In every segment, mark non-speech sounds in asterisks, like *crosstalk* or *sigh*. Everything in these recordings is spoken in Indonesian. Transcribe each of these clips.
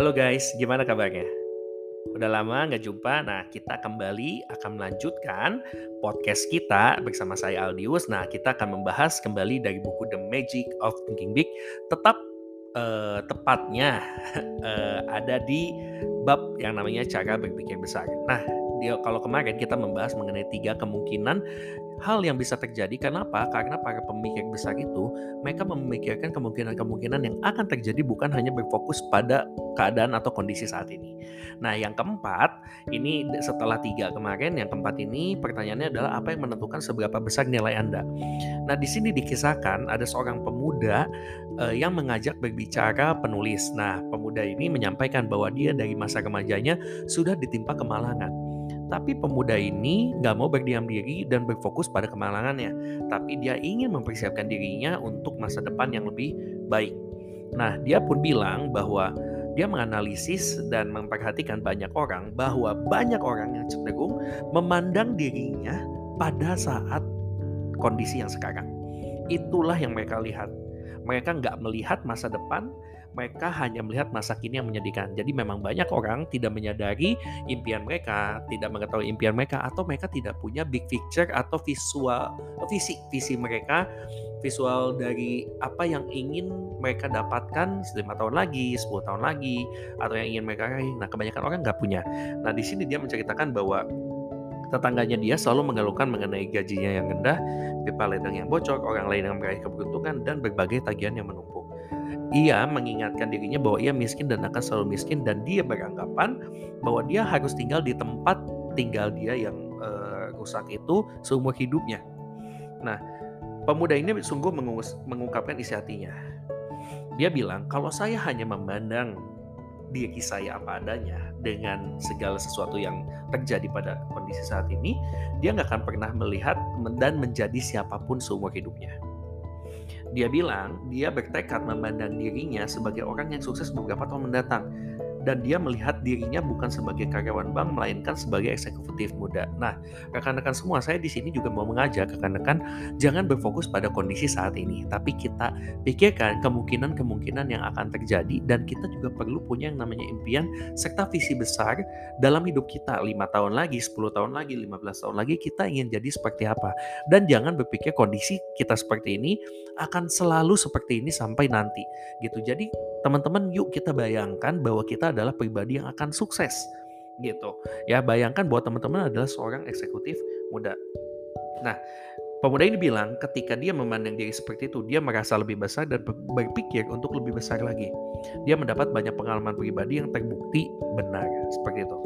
Halo guys, gimana kabarnya? Udah lama nggak jumpa, nah kita kembali akan melanjutkan podcast kita bersama saya Aldius. Nah kita akan membahas kembali dari buku The Magic of Thinking Big. Tetap uh, tepatnya uh, *laughs* ada di bab yang namanya cara berpikir besar. Nah dia kalau kemarin kita membahas mengenai tiga kemungkinan hal yang bisa terjadi. Kenapa? Karena para pemikir besar itu mereka memikirkan kemungkinan-kemungkinan yang akan terjadi bukan hanya berfokus pada keadaan atau kondisi saat ini. Nah, yang keempat, ini setelah tiga kemarin, yang keempat ini pertanyaannya adalah apa yang menentukan seberapa besar nilai Anda. Nah, di sini dikisahkan ada seorang pemuda uh, yang mengajak berbicara penulis. Nah, pemuda ini menyampaikan bahwa dia dari masa remajanya sudah ditimpa kemalangan tapi pemuda ini nggak mau berdiam diri dan berfokus pada kemalangannya, tapi dia ingin mempersiapkan dirinya untuk masa depan yang lebih baik. Nah, dia pun bilang bahwa dia menganalisis dan memperhatikan banyak orang bahwa banyak orang yang cenderung memandang dirinya pada saat kondisi yang sekarang. Itulah yang mereka lihat. Mereka nggak melihat masa depan, mereka hanya melihat masa kini yang menyedihkan. Jadi memang banyak orang tidak menyadari impian mereka, tidak mengetahui impian mereka, atau mereka tidak punya big picture atau visual visi visi mereka visual dari apa yang ingin mereka dapatkan lima tahun lagi, 10 tahun lagi, atau yang ingin mereka raih. Nah, kebanyakan orang nggak punya. Nah, di sini dia menceritakan bahwa tetangganya dia selalu mengeluhkan mengenai gajinya yang rendah, pipa ledeng yang bocor, orang lain yang meraih keberuntungan, dan berbagai tagihan yang menumpuk. Ia mengingatkan dirinya bahwa ia miskin dan akan selalu miskin dan dia beranggapan bahwa dia harus tinggal di tempat tinggal dia yang uh, rusak itu seumur hidupnya. Nah, pemuda ini sungguh mengungkapkan isi hatinya. Dia bilang, kalau saya hanya memandang diri saya apa adanya dengan segala sesuatu yang terjadi pada kondisi saat ini, dia nggak akan pernah melihat dan menjadi siapa pun seumur hidupnya. Dia bilang dia bertekad memandang dirinya sebagai orang yang sukses beberapa tahun mendatang dan dia melihat dirinya bukan sebagai karyawan bank melainkan sebagai eksekutif muda. Nah, rekan-rekan semua, saya di sini juga mau mengajak rekan-rekan jangan berfokus pada kondisi saat ini, tapi kita pikirkan kemungkinan-kemungkinan yang akan terjadi dan kita juga perlu punya yang namanya impian serta visi besar dalam hidup kita. 5 tahun lagi, 10 tahun lagi, 15 tahun lagi kita ingin jadi seperti apa. Dan jangan berpikir kondisi kita seperti ini akan selalu seperti ini sampai nanti gitu. Jadi teman-teman yuk kita bayangkan bahwa kita adalah pribadi yang akan sukses gitu. Ya bayangkan bahwa teman-teman adalah seorang eksekutif muda. Nah pemuda ini bilang ketika dia memandang diri seperti itu dia merasa lebih besar dan berpikir untuk lebih besar lagi. Dia mendapat banyak pengalaman pribadi yang terbukti benar seperti itu.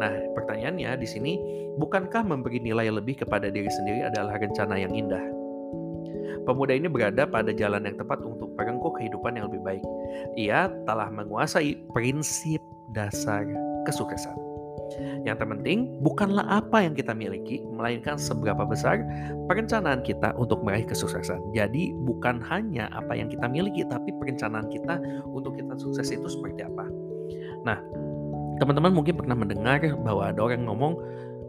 Nah pertanyaannya di sini bukankah memberi nilai lebih kepada diri sendiri adalah rencana yang indah Pemuda ini berada pada jalan yang tepat untuk merengkuh kehidupan yang lebih baik. Ia telah menguasai prinsip dasar kesuksesan. Yang terpenting bukanlah apa yang kita miliki, melainkan seberapa besar perencanaan kita untuk meraih kesuksesan. Jadi bukan hanya apa yang kita miliki, tapi perencanaan kita untuk kita sukses itu seperti apa. Nah, teman-teman mungkin pernah mendengar bahwa ada orang ngomong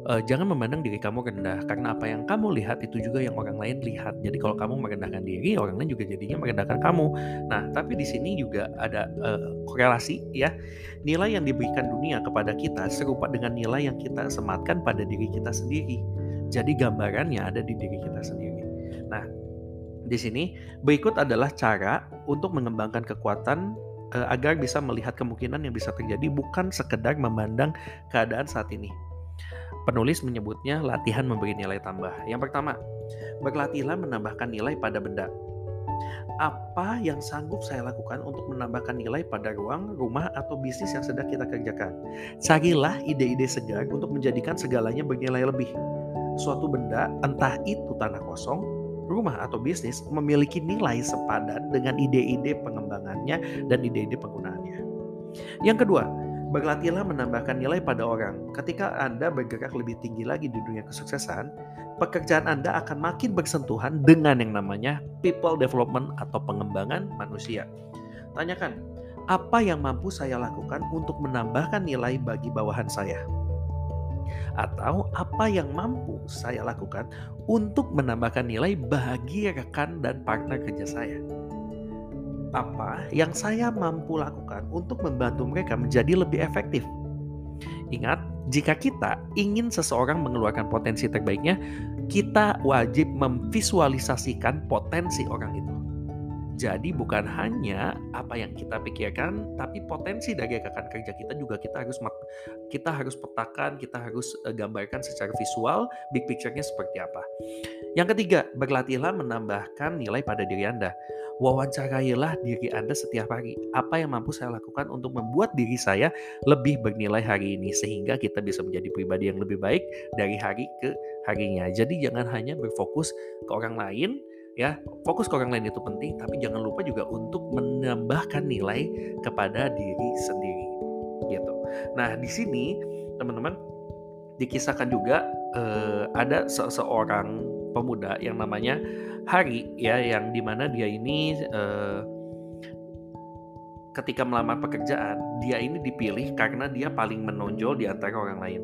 uh, jangan memandang diri kamu rendah karena apa yang kamu lihat itu juga yang orang lain lihat. Jadi kalau kamu merendahkan diri, orang lain juga jadinya merendahkan kamu. Nah, tapi di sini juga ada uh, korelasi ya. Nilai yang diberikan dunia kepada kita serupa dengan nilai yang kita sematkan pada diri kita sendiri. Jadi gambarannya ada di diri kita sendiri. Nah, di sini berikut adalah cara untuk mengembangkan kekuatan uh, agar bisa melihat kemungkinan yang bisa terjadi bukan sekedar memandang keadaan saat ini. Penulis menyebutnya latihan memberi nilai tambah. Yang pertama, berlatihlah menambahkan nilai pada benda. Apa yang sanggup saya lakukan untuk menambahkan nilai pada ruang, rumah, atau bisnis yang sedang kita kerjakan? Carilah ide-ide segar untuk menjadikan segalanya bernilai lebih. Suatu benda, entah itu tanah kosong, rumah, atau bisnis, memiliki nilai sepadan dengan ide-ide pengembangannya dan ide-ide penggunaannya. Yang kedua, Berlatihlah menambahkan nilai pada orang. Ketika Anda bergerak lebih tinggi lagi di dunia kesuksesan, pekerjaan Anda akan makin bersentuhan dengan yang namanya people development atau pengembangan manusia. Tanyakan, apa yang mampu saya lakukan untuk menambahkan nilai bagi bawahan saya? Atau apa yang mampu saya lakukan untuk menambahkan nilai bagi rekan dan partner kerja saya? Apa yang saya mampu lakukan untuk membantu mereka menjadi lebih efektif. Ingat, jika kita ingin seseorang mengeluarkan potensi terbaiknya, kita wajib memvisualisasikan potensi orang itu. Jadi bukan hanya apa yang kita pikirkan, tapi potensi dari rekan kerja kita juga kita harus kita harus petakan, kita harus uh, gambarkan secara visual, big picture-nya seperti apa. Yang ketiga, berlatihlah menambahkan nilai pada diri Anda. Wawancarailah diri Anda setiap hari. Apa yang mampu saya lakukan untuk membuat diri saya lebih bernilai hari ini sehingga kita bisa menjadi pribadi yang lebih baik dari hari ke harinya. Jadi jangan hanya berfokus ke orang lain, ya fokus ke orang lain itu penting tapi jangan lupa juga untuk menambahkan nilai kepada diri sendiri gitu. Nah di sini teman-teman dikisahkan juga eh, ada seseorang pemuda yang namanya Hari ya yang di mana dia ini eh, ketika melamar pekerjaan dia ini dipilih karena dia paling menonjol di antara orang lain.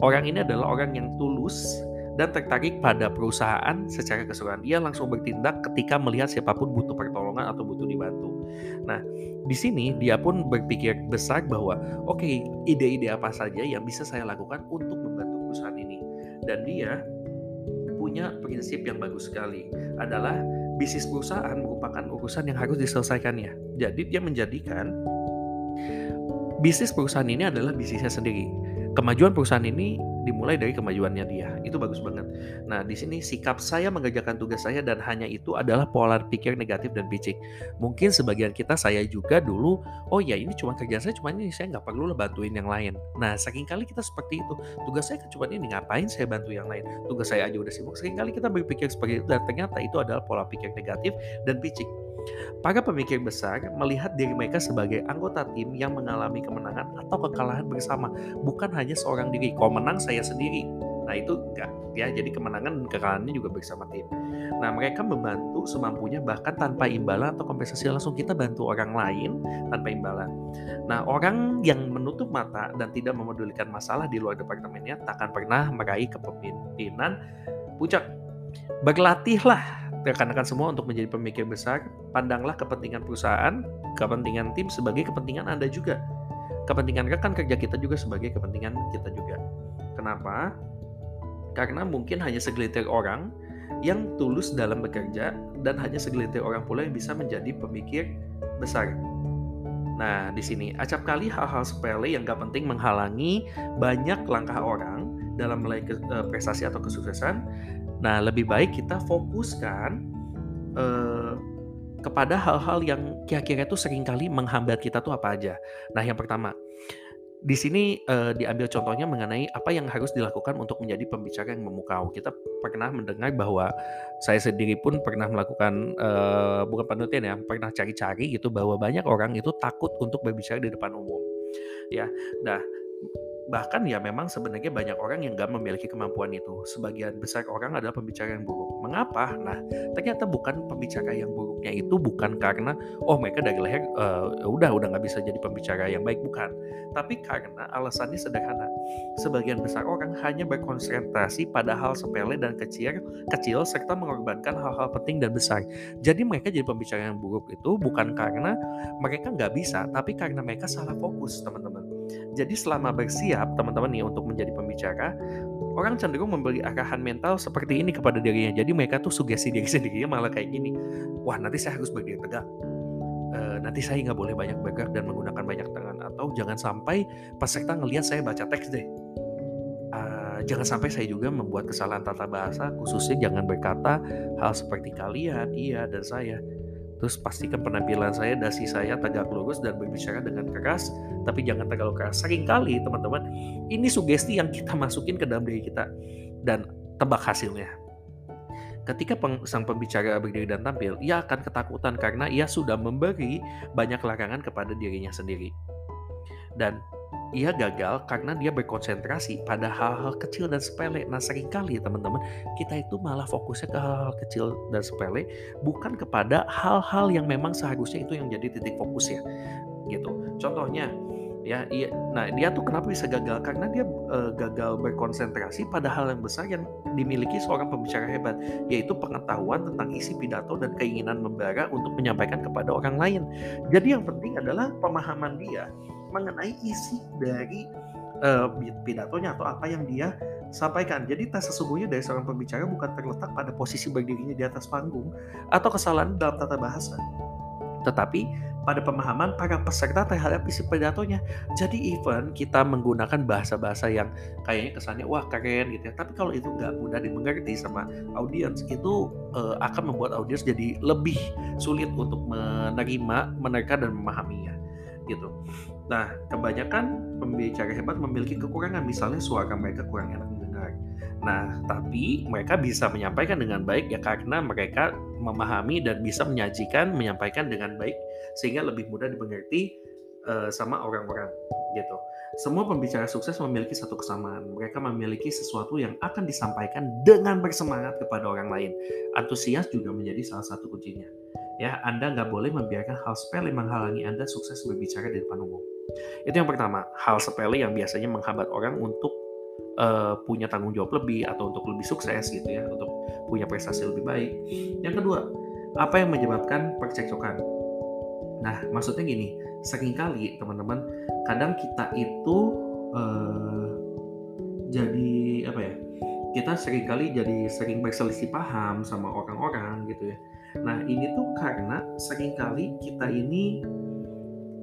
Orang ini adalah orang yang tulus dan tertarik pada perusahaan secara keseluruhan. Dia langsung bertindak ketika melihat siapa pun butuh pertolongan atau butuh dibantu. Nah, di sini dia pun berpikir besar bahwa oke, okay, ide-ide apa saja yang bisa saya lakukan untuk membantu perusahaan ini. Dan dia punya prinsip yang bagus sekali adalah bisnis perusahaan merupakan urusan yang harus diselesaikannya. Jadi dia menjadikan bisnis perusahaan ini adalah bisnisnya sendiri. Kemajuan perusahaan ini dimulai dari kemajuannya dia. Itu bagus banget. Nah, di sini sikap saya mengerjakan tugas saya dan hanya itu adalah pola pikir negatif dan picik. Mungkin sebagian kita saya juga dulu, oh ya ini cuma kerjaan saya, cuma ini saya nggak perlu lah bantuin yang lain. Nah, saking kali kita seperti itu. Tugas saya cuma ini, ngapain saya bantu yang lain? Tugas saya aja udah sibuk. Saking kali kita berpikir seperti itu dan ternyata itu adalah pola pikir negatif dan picik. Para pemikir besar melihat diri mereka sebagai anggota tim yang mengalami kemenangan atau kekalahan bersama, bukan hanya seorang diri. Kalau menang saya sendiri. Nah itu enggak ya, jadi kemenangan dan kekalahannya juga bersama tim. Nah mereka membantu semampunya bahkan tanpa imbalan atau kompensasi langsung kita bantu orang lain tanpa imbalan. Nah orang yang menutup mata dan tidak memedulikan masalah di luar departemennya takkan pernah meraih kepemimpinan puncak. Berlatihlah rekan-rekan semua untuk menjadi pemikir besar, pandanglah kepentingan perusahaan, kepentingan tim sebagai kepentingan Anda juga. Kepentingan rekan kerja kita juga sebagai kepentingan kita juga. Kenapa? Karena mungkin hanya segelintir orang yang tulus dalam bekerja dan hanya segelintir orang pula yang bisa menjadi pemikir besar. Nah, di sini acap kali hal-hal sepele yang gak penting menghalangi banyak langkah orang dalam meraih eh, prestasi atau kesuksesan Nah, lebih baik kita fokuskan uh, kepada hal-hal yang kira-kira itu sering kali menghambat kita tuh apa aja. Nah, yang pertama, di sini uh, diambil contohnya mengenai apa yang harus dilakukan untuk menjadi pembicara yang memukau. Kita pernah mendengar bahwa saya sendiri pun pernah melakukan uh, bukan penelitian ya, pernah cari-cari gitu bahwa banyak orang itu takut untuk berbicara di depan umum. Ya, nah bahkan ya memang sebenarnya banyak orang yang gak memiliki kemampuan itu. Sebagian besar orang adalah pembicara yang buruk. Mengapa? Nah, ternyata bukan pembicara yang buruknya itu bukan karena oh mereka dari leher uh, udah udah nggak bisa jadi pembicara yang baik bukan. Tapi karena alasannya sederhana. Sebagian besar orang hanya berkonsentrasi pada hal sepele dan kecil, kecil serta mengorbankan hal-hal penting dan besar. Jadi mereka jadi pembicara yang buruk itu bukan karena mereka nggak bisa, tapi karena mereka salah fokus, teman-teman. Jadi selama bersiap teman-teman nih untuk menjadi pembicara, orang cenderung memberi arahan mental seperti ini kepada dirinya. Jadi mereka tuh sugesti diri *laughs* sendiri malah kayak gini. Wah nanti saya harus berdiri tegak. Uh, nanti saya nggak boleh banyak bergerak dan menggunakan banyak tangan atau jangan sampai peserta ngelihat saya baca teks deh. Uh, jangan sampai saya juga membuat kesalahan tata bahasa khususnya jangan berkata hal seperti kalian, iya dan saya Terus pastikan penampilan saya, dasi saya tegak lurus dan berbicara dengan keras, tapi jangan terlalu keras. Sering kali teman-teman, ini sugesti yang kita masukin ke dalam diri kita dan tebak hasilnya. Ketika peng, sang pembicara berdiri dan tampil, ia akan ketakutan karena ia sudah memberi banyak larangan kepada dirinya sendiri. Dan ia gagal karena dia berkonsentrasi pada hal-hal kecil dan sepele. Nah sering kali teman-teman kita itu malah fokusnya ke hal-hal kecil dan sepele bukan kepada hal-hal yang memang seharusnya itu yang jadi titik fokusnya gitu. Contohnya ya iya nah dia tuh kenapa bisa gagal karena dia uh, gagal berkonsentrasi pada hal yang besar yang dimiliki seorang pembicara hebat yaitu pengetahuan tentang isi pidato dan keinginan membara untuk menyampaikan kepada orang lain jadi yang penting adalah pemahaman dia mengenai isi dari uh, pidatonya atau apa yang dia sampaikan. Jadi tes sesungguhnya dari seorang pembicara bukan terletak pada posisi berdirinya di atas panggung atau kesalahan dalam tata bahasa, tetapi pada pemahaman para peserta terhadap isi pidatonya. Jadi even kita menggunakan bahasa-bahasa yang kayaknya kesannya wah keren gitu ya, tapi kalau itu nggak mudah dimengerti sama audiens itu uh, akan membuat audiens jadi lebih sulit untuk menerima, menerka dan memahaminya gitu. Nah, kebanyakan pembicara hebat memiliki kekurangan, misalnya suara mereka kurang enak mendengar. Nah, tapi mereka bisa menyampaikan dengan baik ya karena mereka memahami dan bisa menyajikan, menyampaikan dengan baik sehingga lebih mudah dimengerti uh, sama orang-orang gitu. Semua pembicara sukses memiliki satu kesamaan. Mereka memiliki sesuatu yang akan disampaikan dengan bersemangat kepada orang lain. Antusias juga menjadi salah satu kuncinya. Ya, Anda nggak boleh membiarkan hal sepele menghalangi Anda sukses berbicara di depan umum. Itu yang pertama, hal sepele yang biasanya menghambat orang untuk uh, punya tanggung jawab lebih atau untuk lebih sukses gitu ya, untuk punya prestasi lebih baik. Yang kedua, apa yang menyebabkan percekcokan? Nah, maksudnya gini, sering kali teman-teman, kadang kita itu uh, jadi apa ya? Kita sering kali jadi sering berselisih paham sama orang-orang gitu ya. Nah, ini tuh karena sering kali kita ini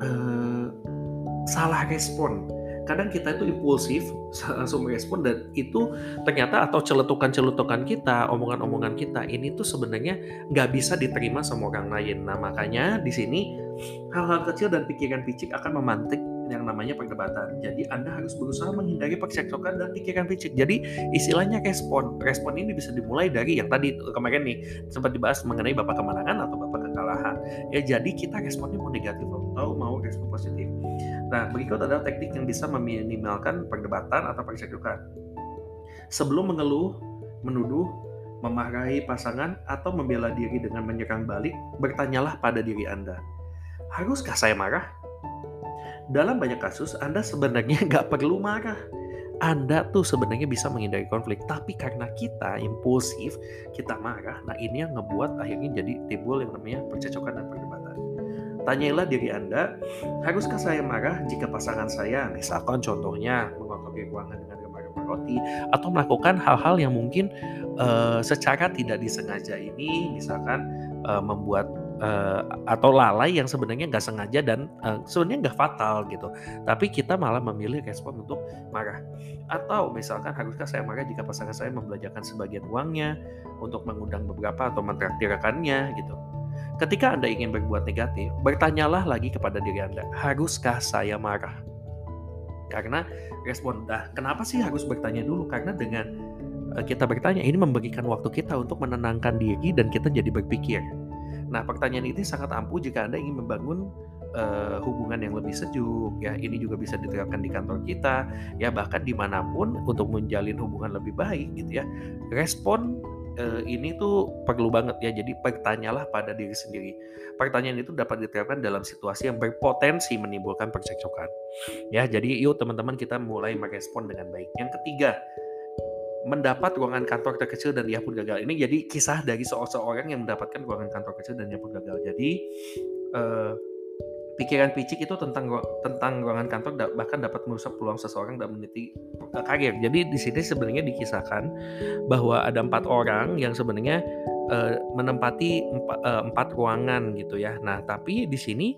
uh, salah respon kadang kita itu impulsif langsung merespon dan itu ternyata atau celetukan-celetukan kita, omongan-omongan kita ini tuh sebenarnya nggak bisa diterima sama orang lain. Nah makanya di sini hal-hal kecil dan pikiran picik akan memantik yang namanya perdebatan. Jadi Anda harus berusaha menghindari percekcokan dan pikiran picik. Jadi istilahnya respon. Respon ini bisa dimulai dari yang tadi kemarin nih sempat dibahas mengenai bapak kemenangan atau bapak kekalahan. Ya jadi kita responnya mau negatif atau mau respon positif. Nah, berikut adalah teknik yang bisa meminimalkan perdebatan atau percekcokan. Sebelum mengeluh, menuduh, memarahi pasangan, atau membela diri dengan menyerang balik, bertanyalah pada diri Anda. Haruskah saya marah? Dalam banyak kasus, Anda sebenarnya *laughs* nggak perlu marah. Anda tuh sebenarnya bisa menghindari konflik, tapi karena kita impulsif, kita marah, nah ini yang ngebuat akhirnya jadi timbul yang namanya percecokan dan perdebatan. Tanyailah diri Anda, haruskah saya marah jika pasangan saya, misalkan contohnya mengotori ruangan dengan roti, atau melakukan hal-hal yang mungkin uh, secara tidak disengaja ini, misalkan uh, membuat uh, atau lalai yang sebenarnya nggak sengaja dan uh, sebenarnya nggak fatal gitu. Tapi kita malah memilih respon untuk marah. Atau misalkan haruskah saya marah jika pasangan saya membelanjakan sebagian uangnya untuk mengundang beberapa atau mentraktirkannya gitu. Ketika Anda ingin berbuat negatif, bertanyalah lagi kepada diri Anda, haruskah saya marah? Karena respon, dah, kenapa sih harus bertanya dulu? Karena dengan uh, kita bertanya, ini memberikan waktu kita untuk menenangkan diri dan kita jadi berpikir. Nah, pertanyaan ini sangat ampuh jika Anda ingin membangun uh, hubungan yang lebih sejuk ya ini juga bisa diterapkan di kantor kita ya bahkan di mana pun untuk menjalin hubungan lebih baik gitu ya respon uh, ini tuh perlu banget ya. Jadi pertanyalah pada diri sendiri. Pertanyaan itu dapat diterapkan dalam situasi yang berpotensi menimbulkan percekcokan. Ya, jadi yuk teman-teman kita mulai merespon dengan baik. Yang ketiga, mendapat ruangan kantor terkecil dan ia pun gagal. Ini jadi kisah dari seorang yang mendapatkan ruangan kantor kecil dan ia pun gagal. Jadi uh, pikiran picik itu tentang tentang ruangan kantor bahkan dapat merusak peluang seseorang dalam meniti karir. Jadi di sini sebenarnya dikisahkan bahwa ada empat orang yang sebenarnya uh, menempati empat, uh, empat ruangan gitu ya. Nah tapi di sini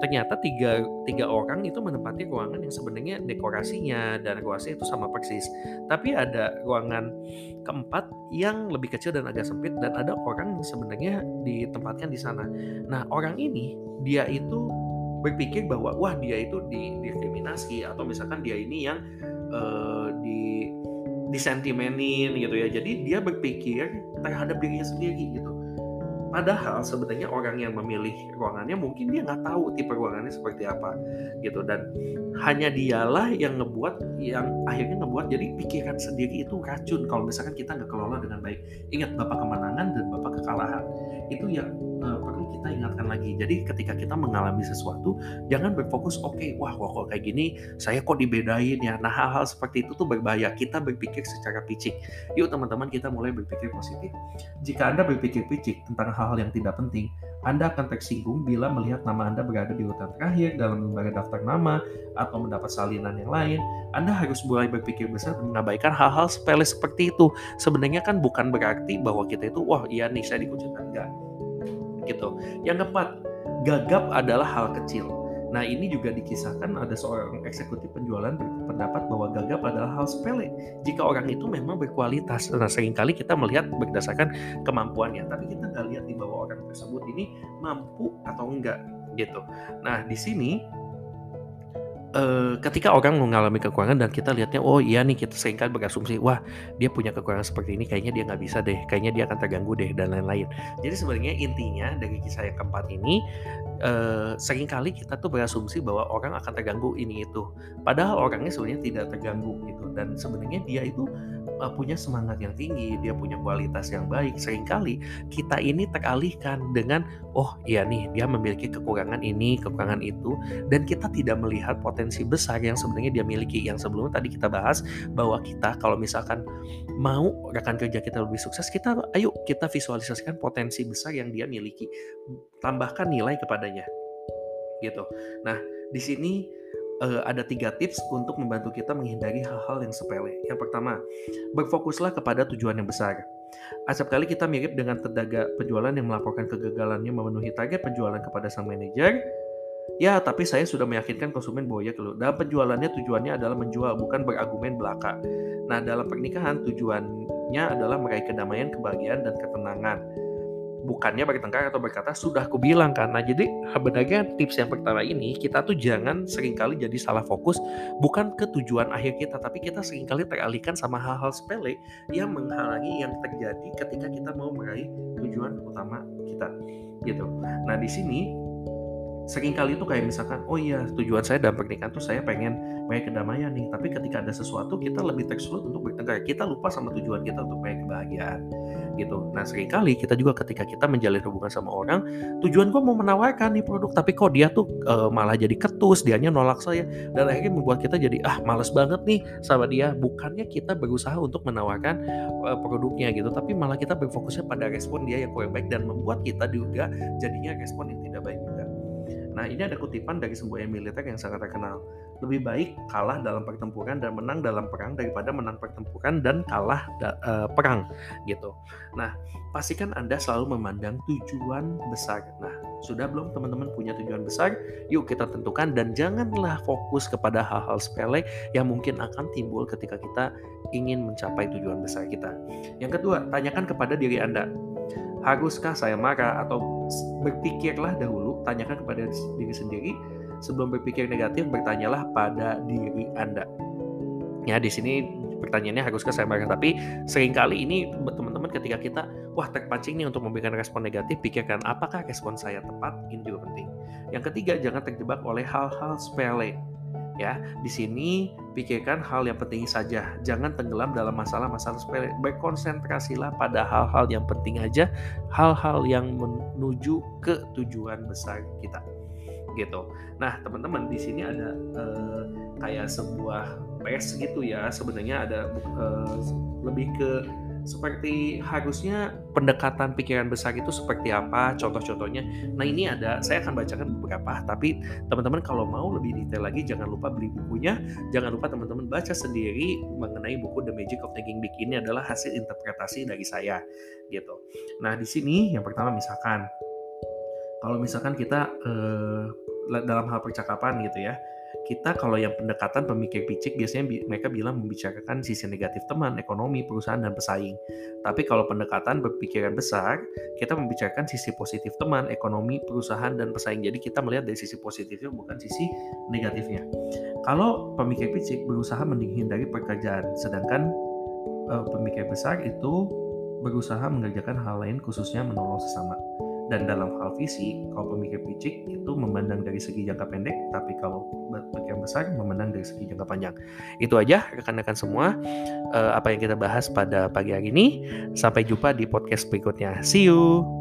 ternyata tiga tiga orang itu menempati ruangan yang sebenarnya dekorasinya dan dekorasinya itu sama persis. Tapi ada ruangan keempat yang lebih kecil dan agak sempit dan ada orang yang sebenarnya ditempatkan di sana. Nah orang ini dia itu berpikir bahwa wah dia itu di diskriminasi atau misalkan dia ini yang uh, disentimenin gitu ya. Jadi dia berpikir terhadap dirinya sendiri gitu. Padahal sebenarnya orang yang memilih ruangannya mungkin dia nggak tahu tipe ruangannya seperti apa gitu. Dan hanya dialah yang ngebuat yang akhirnya ngebuat jadi pikiran sendiri itu racun. Kalau misalkan kita nggak kelola dengan baik. Ingat bapak kemenangan dan bapak kekalahan. Itu yang uh, kita ingatkan lagi. Jadi ketika kita mengalami sesuatu, jangan berfokus, oke, okay, wah kok kayak gini, saya kok dibedain ya. Nah hal-hal seperti itu tuh berbahaya. Kita berpikir secara picik. Yuk teman-teman kita mulai berpikir positif. Jika Anda berpikir picik tentang hal-hal yang tidak penting, Anda akan tersinggung bila melihat nama Anda berada di urutan terakhir dalam lembaga daftar nama atau mendapat salinan yang lain. Anda harus mulai berpikir besar dan mengabaikan hal-hal sepele seperti itu. Sebenarnya kan bukan berarti bahwa kita itu, wah iya nih saya dikucilkan. Enggak gitu. Yang keempat, gagap adalah hal kecil. Nah ini juga dikisahkan ada seorang eksekutif penjualan berpendapat bahwa gagap adalah hal sepele jika orang itu memang berkualitas. Nah sering kali kita melihat berdasarkan kemampuannya, tapi kita nggak lihat di bahwa orang tersebut ini mampu atau enggak gitu. Nah di sini uh, ketika orang mengalami kekurangan dan kita lihatnya oh iya nih kita sering kali berasumsi wah dia punya kekurangan seperti ini kayaknya dia nggak bisa deh kayaknya dia akan terganggu deh dan lain-lain jadi sebenarnya intinya dari kisah yang keempat ini uh, sering kali kita tuh berasumsi bahwa orang akan terganggu ini itu padahal orangnya sebenarnya tidak terganggu gitu dan sebenarnya dia itu uh, punya semangat yang tinggi, dia punya kualitas yang baik. Seringkali kita ini teralihkan dengan oh iya nih dia memiliki kekurangan ini, kekurangan itu dan kita tidak melihat potensi besar yang sebenarnya dia miliki. Yang sebelumnya tadi kita bahas bahwa kita kalau misalkan mau rekan kerja kita lebih sukses, kita ayo kita visualisasikan potensi besar yang dia miliki. Tambahkan nilai kepadanya. Gitu. Nah, di sini uh, ada tiga tips untuk membantu kita menghindari hal-hal yang sepele. Yang pertama, berfokuslah kepada tujuan yang besar. Acap kali kita mirip dengan tenaga penjualan yang melaporkan kegagalannya memenuhi target penjualan kepada sang manajer. Ya, tapi saya sudah meyakinkan konsumen bahwa ya keluar. Dalam penjualannya tujuannya adalah menjual, bukan berargumen belaka. Nah, dalam pernikahan tujuannya adalah meraih kedamaian, kebahagiaan, dan ketenangan bukannya bertengkar atau berkata sudah aku bilang kan nah jadi sebenarnya tips yang pertama ini kita tuh jangan sering kali jadi salah fokus bukan ke tujuan akhir kita tapi kita sering kali teralihkan sama hal-hal sepele yang menghalangi yang terjadi ketika kita mau meraih tujuan utama kita gitu nah di sini sering kali itu kayak misalkan oh iya tujuan saya dalam pernikahan tuh saya pengen meraih kedamaian nih. Tapi ketika ada sesuatu kita lebih tersulut untuk bertengkar kita lupa sama tujuan kita untuk meraih kebahagiaan gitu. Nah sering kali kita juga ketika kita menjalin hubungan sama orang tujuan gue mau menawarkan nih produk tapi kok dia tuh uh, malah jadi ketus dianya nolak saya dan akhirnya membuat kita jadi ah males banget nih sama dia. Bukannya kita berusaha untuk menawarkan uh, produknya gitu tapi malah kita berfokusnya pada respon dia yang kurang baik dan membuat kita juga jadinya respon yang tidak baik Nah, ini ada kutipan dari sebuah militer yang sangat terkenal. Lebih baik kalah dalam pertempuran dan menang dalam perang daripada menang pertempuran dan kalah da, uh, perang gitu. Nah, pastikan Anda selalu memandang tujuan besar. Nah, sudah belum teman-teman punya tujuan besar? Yuk kita tentukan dan janganlah fokus kepada hal-hal sepele yang mungkin akan timbul ketika kita ingin mencapai tujuan besar kita. Yang kedua, tanyakan kepada diri Anda, haruskah saya marah atau berpikirlah dahulu, tanyakan kepada diri sendiri. Sebelum berpikir negatif, bertanyalah pada diri Anda. Ya, di sini pertanyaannya haruskah saya marah? Tapi sering kali ini teman-teman ketika kita, wah terpancing nih untuk memberikan respon negatif, pikirkan apakah respon saya tepat? Ini juga penting. Yang ketiga, jangan terjebak oleh hal-hal sepele ya di sini pikirkan hal yang penting saja. Jangan tenggelam dalam masalah-masalah sepele berkonsentrasilah pada hal-hal yang penting aja hal-hal yang menuju ke tujuan besar kita. Gitu. Nah teman-teman di sini ada uh, kayak sebuah pes gitu ya. Sebenarnya ada uh, lebih ke seperti harusnya pendekatan pikiran besar itu seperti apa? Contoh-contohnya. Nah ini ada, saya akan bacakan beberapa, tapi teman-teman kalau mau lebih detail lagi jangan lupa beli bukunya, jangan lupa teman-teman baca sendiri mengenai buku The Magic of Thinking Big ini adalah hasil interpretasi dari saya gitu. Nah di sini yang pertama misalkan. Kalau misalkan kita eh, dalam hal percakapan gitu ya kita kalau yang pendekatan pemikir picik biasanya bi mereka bilang membicarakan sisi negatif teman, ekonomi, perusahaan, dan pesaing. Tapi kalau pendekatan berpikiran besar, kita membicarakan sisi positif teman, ekonomi, perusahaan, dan pesaing. Jadi kita melihat dari sisi positifnya bukan sisi negatifnya. Kalau pemikir picik berusaha menghindari pekerjaan, sedangkan uh, pemikir besar itu berusaha mengerjakan hal lain khususnya menolong sesama. Dan dalam hal visi, kalau pemikir picik itu memandang dari segi jangka pendek, tapi kalau berpikiran besar memandang dari segi jangka panjang. Itu aja rekan-rekan semua uh, apa yang kita bahas pada pagi hari ini. Sampai jumpa di podcast berikutnya. See you.